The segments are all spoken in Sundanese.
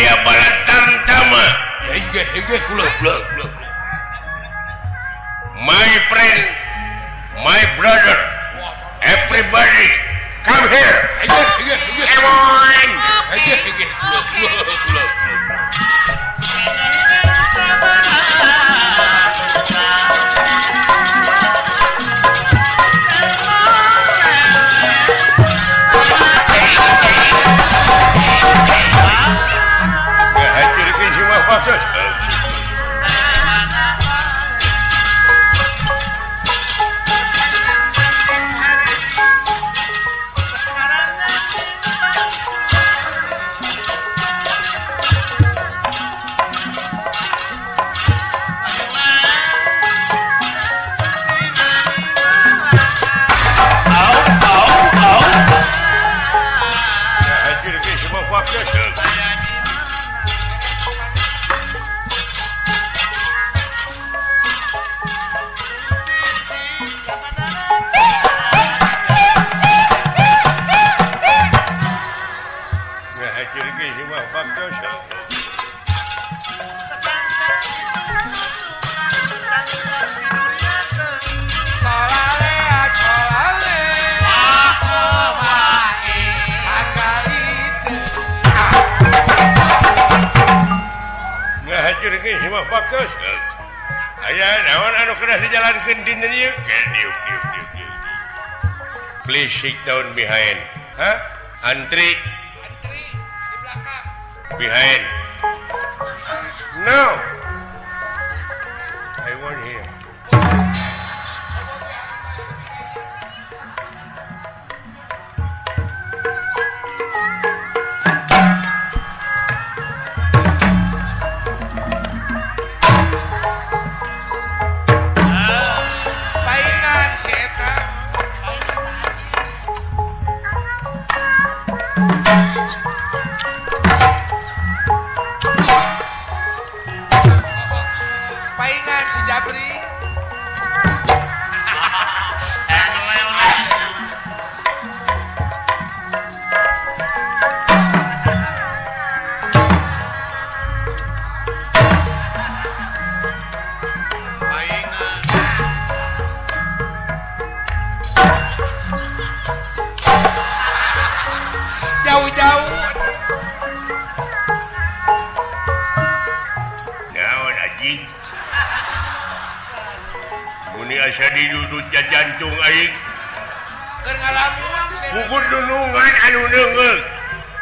aya bala tantama my friend my brother everybody come here. Everyone. subject sit down behind. Ha? Antri. Behind.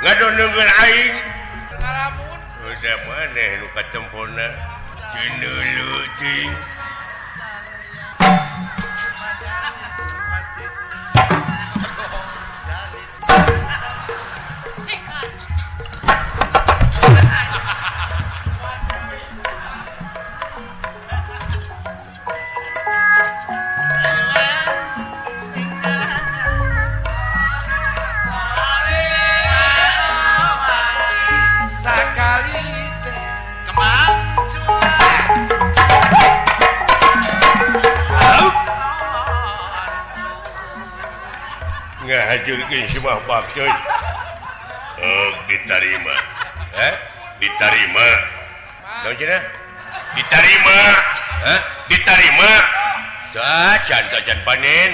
ngadongen aing. Maneh luka tempurna oh, ditarima eh? ditarima no, ditarima eh? ditarima Cacan panen.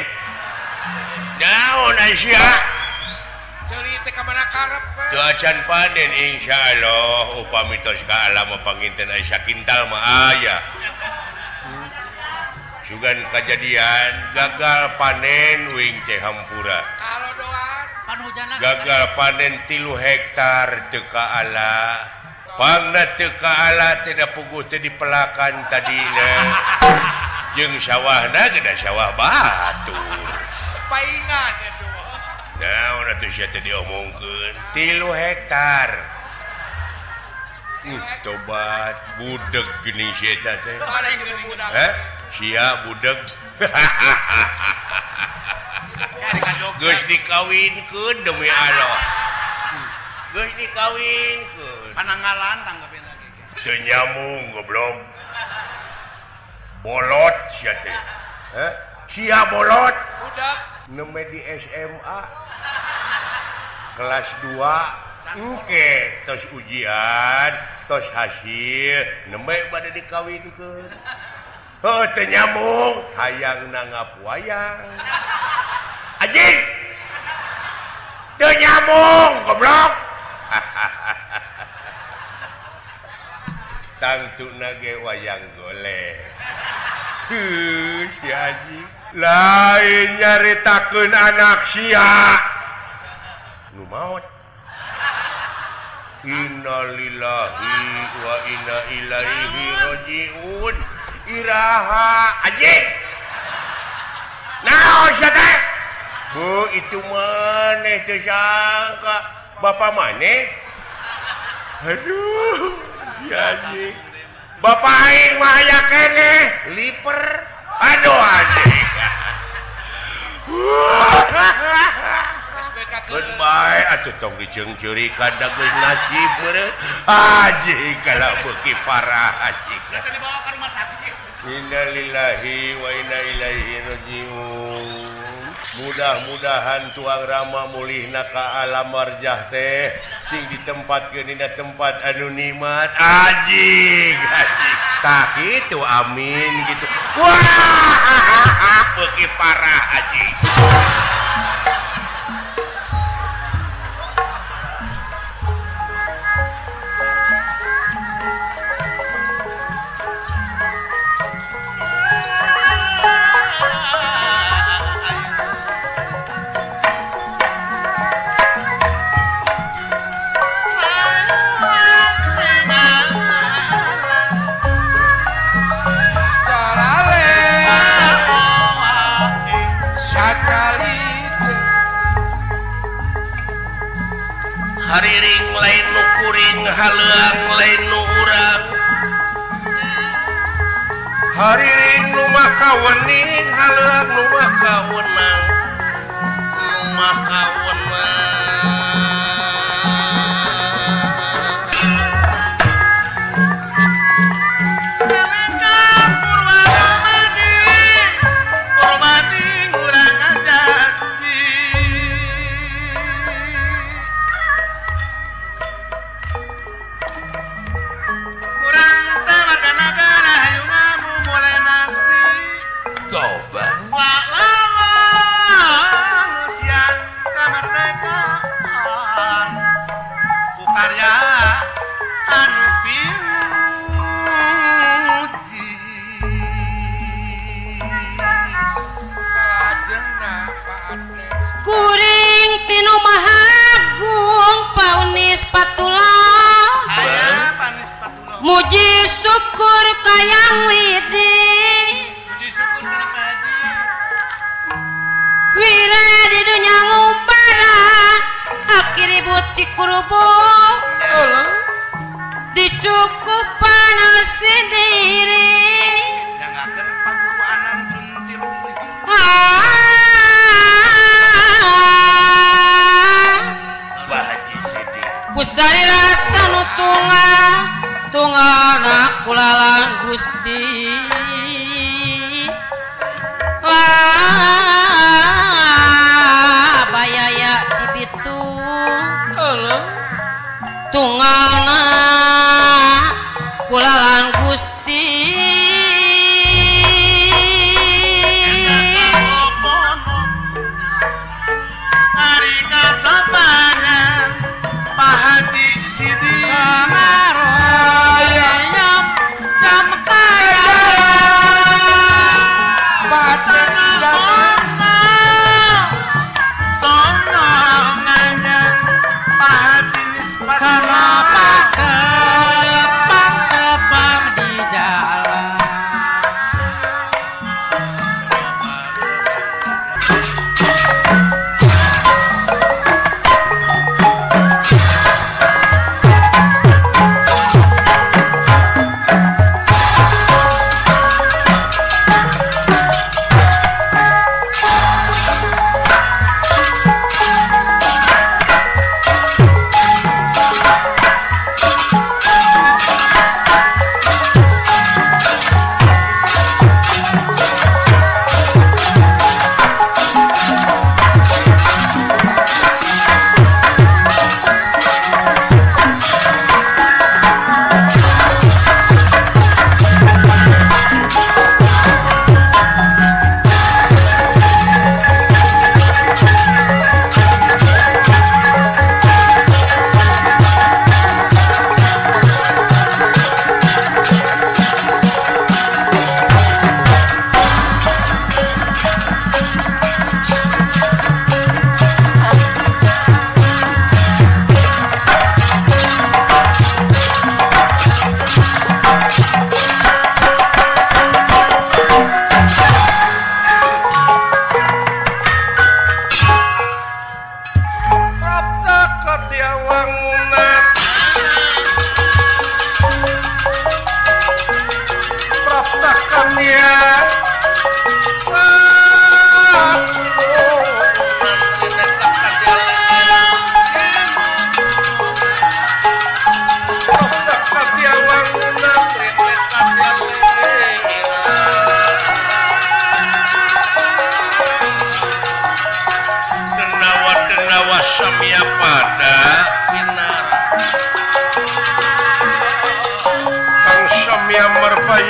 Dauncan panen Insya Allah. Upami alam mau panginten Aisyah kintal ma ayah. juga kejadian gagal panen wing Cehempura gagal panen tilu hektar teka ala. Pangna teka ala tidak pugu jadi pelakan tadi jeng sawah naga sawah batu nah, diomongkeun? tilu hektar. Tobat. Budeg gini Sia budak Gus dikawin dikawinkeun demi Allah. Geus dikawinkeun. Pananggalan tanggapin lagi. Teu nyamung goblok. Bolot sia teh. Heh? Sia bolot. Budak. Neme di SMA. Kelas 2. Oke, tos ujian, tos hasil, nembek pada dikawin ke. nyambung hayang nangap wayang anjing! Teu nyambung goblok! Tangtu nage wayang golek. Tuh, si anjing. Lain nyaritakeun anak sia. Nu maot innalillahi wa inna ilaihi rajiun. Iraha aji. Nah, Bu itu maneh tersangka Bapak maneh? Aduh yaji Bapak aing mah aya keneh liper. Aduh anjing tong diceungceuri kada geus nasib haji kalau beki parah haji Innalillahi wa inna ilaihi rajiun. Mudah-mudahan tuang Rama mulih naka alam marjah teh. Sing di tempat anu tempat anonimat aji haji tak itu amin gitu. Wah beki parah haji kuring halang lain urang. Hariring rumah kawening halang rumah kawenang rumah kawenang puji syukur kayang widi puji syukur kayang widi wira di dunia ngumpara akhir ibu cikurubu dicukup panas sendiri Ah, ah, ah, ah, ah. Wah, Haji Sidi. Kusarilah. ngaana kulalan.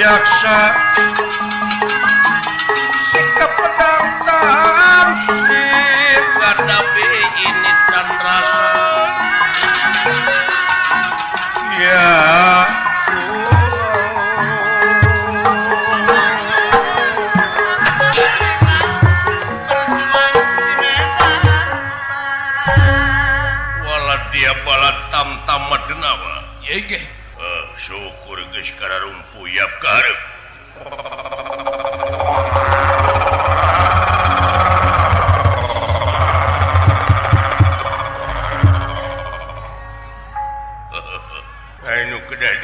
Yaksha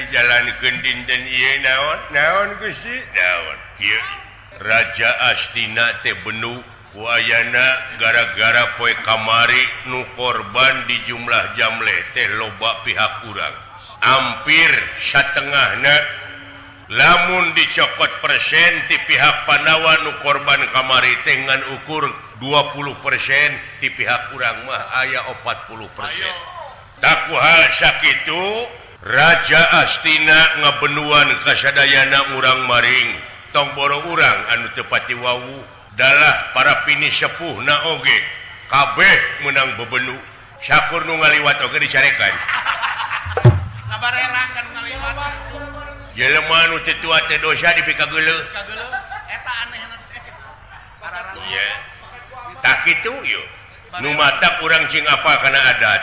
dijalankan dinten naon? Naon daun Raja Astina Tebenu wayana gara-gara poe kamari nu korban di jumlah jamle teh lobak pihak kurang hampir setengah lamun dicokot persen di pihak Pandawa nu korban kamari dengan ukur 20 persen di pihak kurang mah ayah 40 persen. Takku hal sakit itu Raja Astina ngabenuan kasadayana urang maring. Tomboro urang anu tepati wau. Dalah para pini sepuh naoge kabeh menang bebenu. Syakur nu ngaliwat oge dicarekan. Jelema nu teu tua teh dosa dipika. Eta aneh Tak kitu yeuh Nu mata urang cing apa kana adat.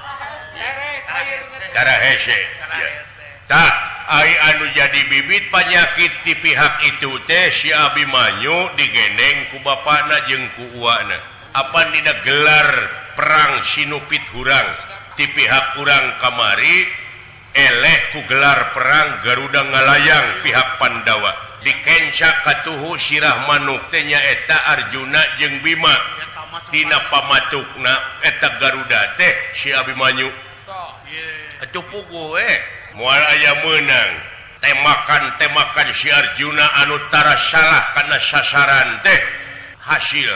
anu jadi bibit penyakit di pihak itu teh si Abimanyu digeneng ku bapakna jeung ku Uana apa tidak gelar perang sinupit hurang? Di pihak kurang kamari eleh ku gelar perang Garuda ngalayang pihak Pandawa. Dikencak katuhu sirah manuktenya eta Arjuna jeng Bima. Tina pamatukna. Eta Garuda teh si Abimanyu pugu eh. Mual aya menang temakan temakan Arjuna anu Anutara salah karena sasaran teh. Hasil.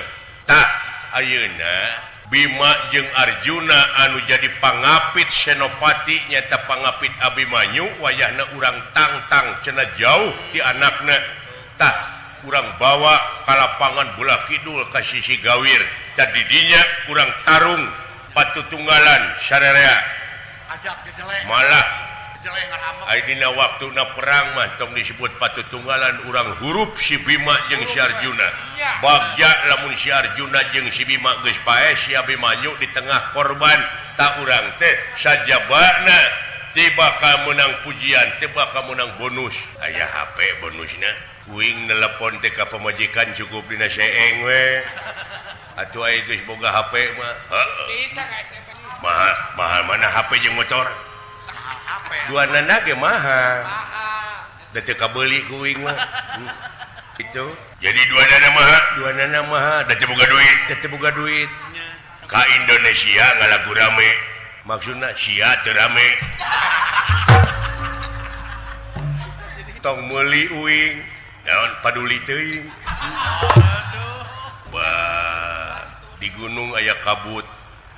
Tak Ayeuna Bima jeung Arjuna anu jadi pangapit senopati nyata pangapit Abimanyu wayahna urang tangtang cena jauh di tah kurang bawa kalapangan bola Kidul ke sisi gawir. Tadidinya kurang tarung patu tunggalan syarea malah. Aidina waktu na perang mantong disebut patu tunggalan urang huruf si Bima jeung Syarjuna bagja lamun Syarjuna jeung si Bima geus pae si Abimanyu di tengah korban. Tak urang teh sajabana tiba ka menang pujian tiba ka menang bonus. Aya HP bonusna kuing nelpon teh ka pemajikan cukup dina seeng we. Atuh aya geus boga HP mah. Heeh. mahal mahal mana HP jeung motor dua nana ge mahal da teu kabeli ku uing mah. Itu. Jadi dua nana mahal dua nana mahal da teu boga duit. Da teu boga duit. Ka Indonesia ngalagu rame. Maksudna sia teu rame. Tong meuli uing. Daun paduli teuing. Di gunung ayah kabut.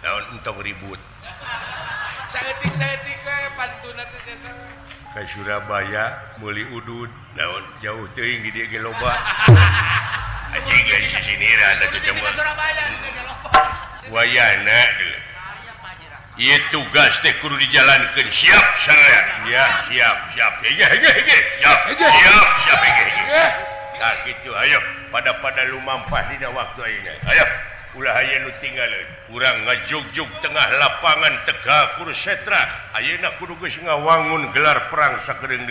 Naon untuk ribut? Ke Surabaya muli udud. Naon jauh teuing eh, di dieu ge loba. Anjing ge di sini ada cecem wayana Iya tugas teh kudu dijalankan. Siap saya. Ya siap siap. Ya ya ya siap siap siap. Ya. Ya. Nah gitu ayo. Pada pada lu mampah di waktu ini. Ayo. aya tinggal kurang ngajugjug tengah lapangan tega kursetra Ayeuna kudu ngawangun gelar perang sakering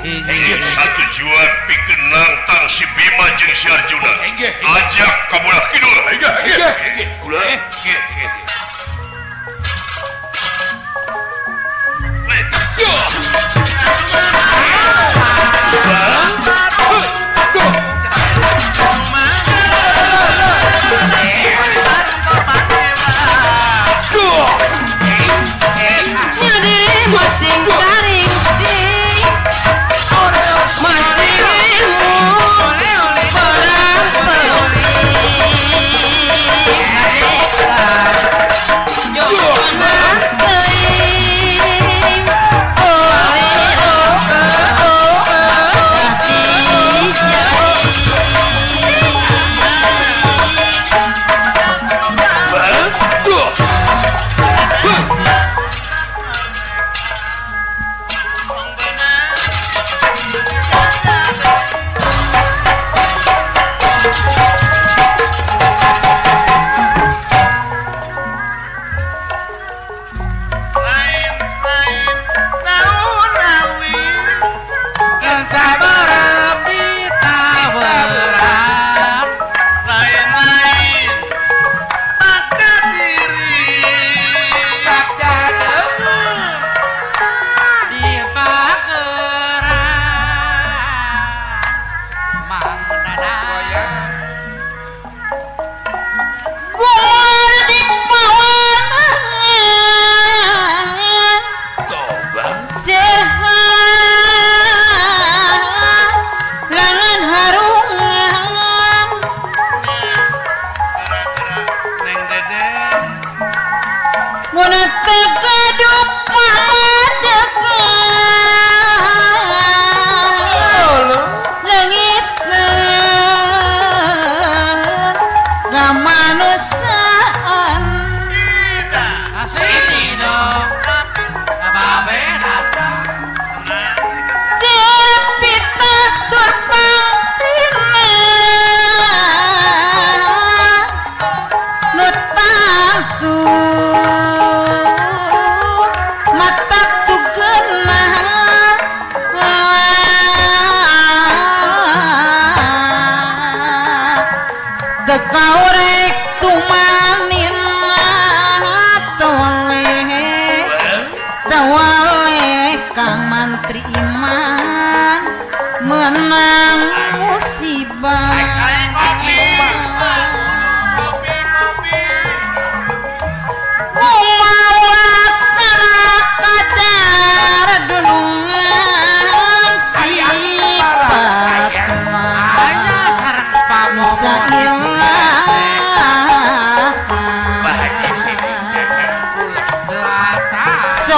satu juan bikin lantar si Bima jeung si Arjuna. Ajak ka bola kidul Kula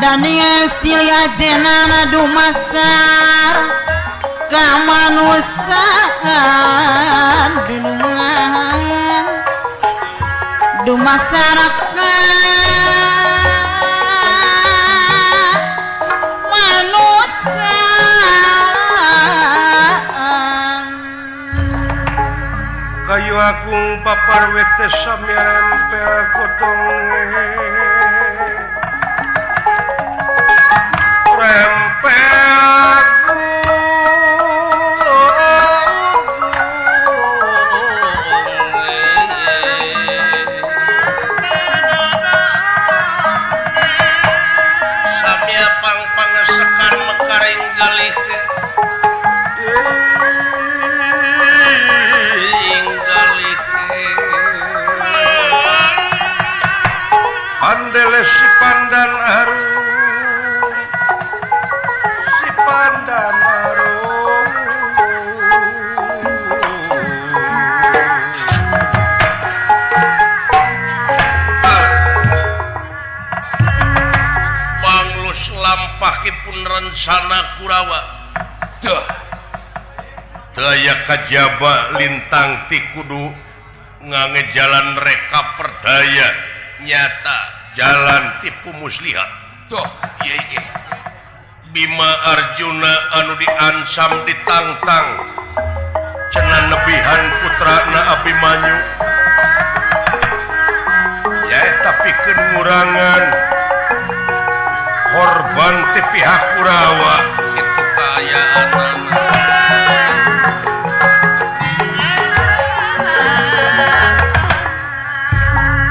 Daniel yajenana dumasar ka manusiaan binungan dumasarakan manusiaan kayu agung papar wete samiran pel godong وسلم sana Kurawa. Daya kajjaba lintang ti Kudu ngange jalan reka perdaya. Nyata jalan tipu muslihat tuh. Ye. Bima Arjuna anu diansam ditantang cenan lebihan putra na Abimanyu. Ya tapi kengurangan korban ti pihak Kurawa itu kaya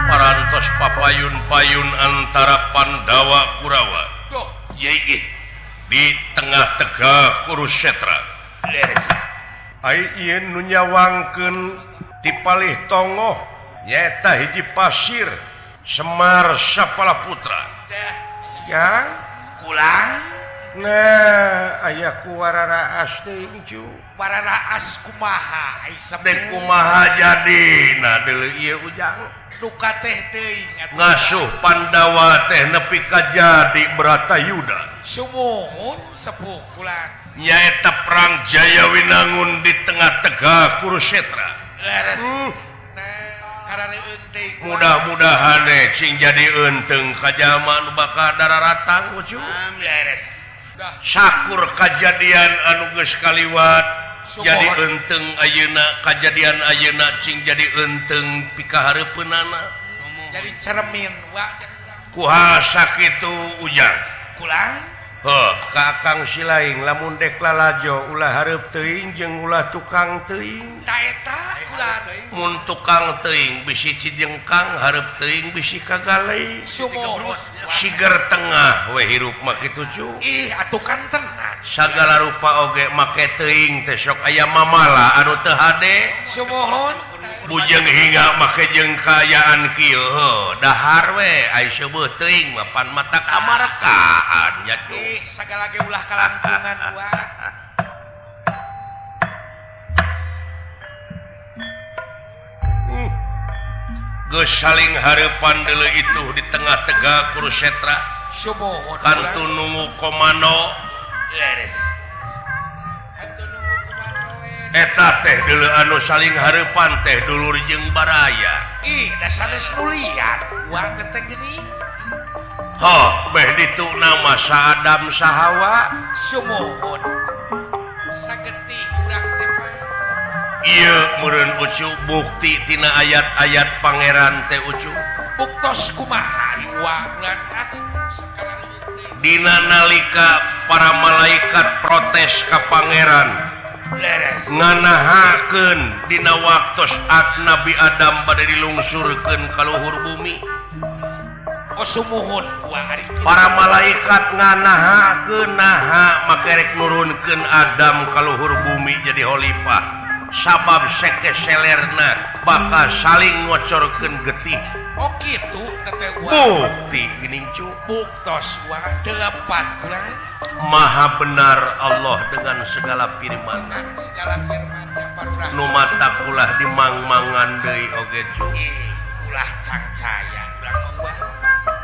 parantos papayun payun antara Pandawa Kurawa. Oh, di tengah tegak nu nyawangkeun nunyawangken dipalih tongoh nyaeta hiji pasir Semar Sapala Putra yang kulang? Nah ayaku warara ascu para askumaha kumaha kumaha jadi? Nah ujang. Duka teh ngasuh Pandawa teh nepi jadi berata Yuda. Sumumuhun sepuh pulang nyaeta perang Jaya Winangun di tengah-tegah Kurusetra hmm. mudah-mudahan cing jadi enteng kajjaman bakal daratang ujung Sakur kejadian anuges kaliwat jadi enteng ayeuna kejadian ayeuna cing jadi enteng pikahare penana jadi cermin kuasa itu ujang. Pulang Oh. kakang silaing lamun dekla lajo ulah hareup teing jeng ulah tukang teing mun tukang teing bisi cijengkang hareup teing bisi kagalai siger tengah we hirup maki tuju. Ih atuh kanten. Sagala rupa oge make teing teh sok aya mamala anu teu hade. Sumohon bujeng hingga make jeng kayaan Kidahar we Aing mapan mata kamarkaannya segala ulah kalangan uh, Geus saling harepan dulu itu di tengah tegak kurusetra. Setra kantu nungu komando. Leres eta teh dulu anu saling harepan teh dulur jeng baraya. Ih dasar mulia uang kete gini. Oh meh itu nama Adam sahawa. Sumuhun sageti kurang tepat iya meren ucu bukti tina ayat-ayat pangeran teh ucu. Buktos kumaha iwangan ah, dina nalika para malaikat protes ke pangeran. nganahaken dina waktus at Nabi Adam pada dilungsurkan kalauhur bumi. Para malaikat nganaha kenaha makerek nurunkan Adam kalauhur bumi jadi Khlifah sabab seke selerna bakal saling ngocorkan getih Oh gitu bukti ini buktos wah delapan kurang maha benar Allah dengan segala firman. Dengan segala firman nu mata kulah dimang-mangan deui oge cu. Eh, ulah cak caya ulah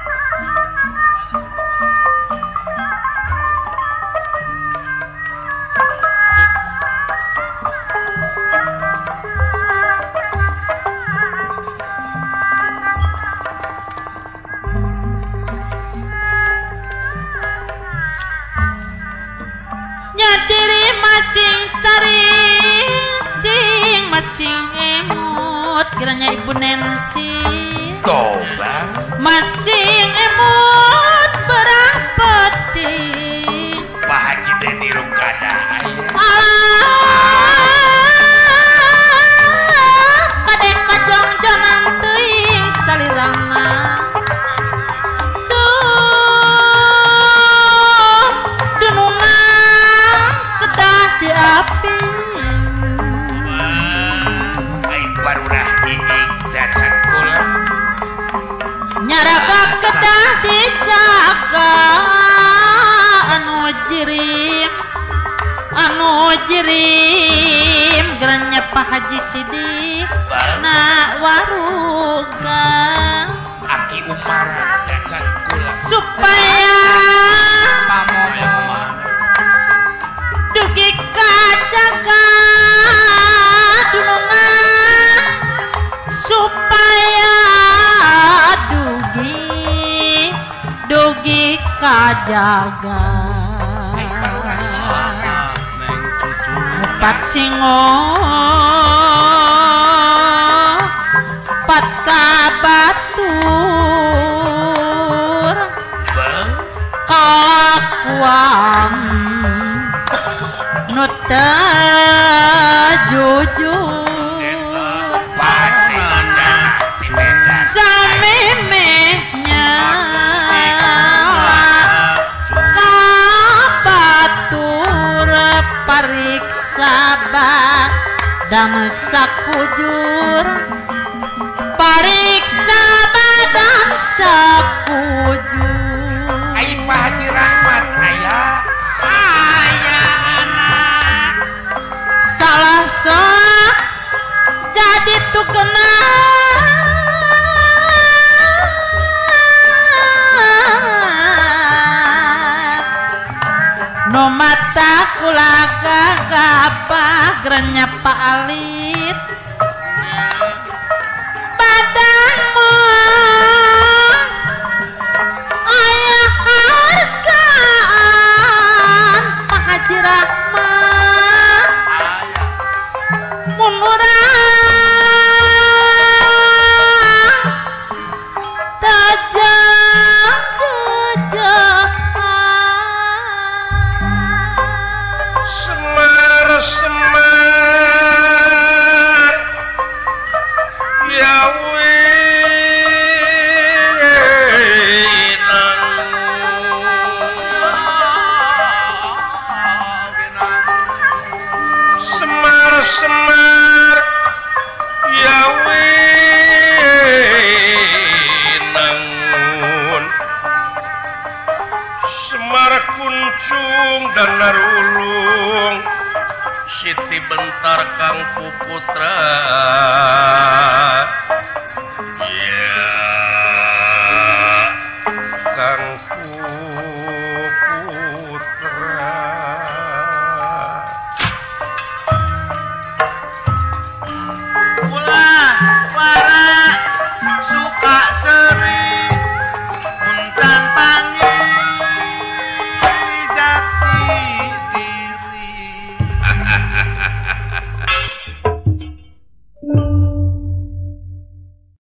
心哦。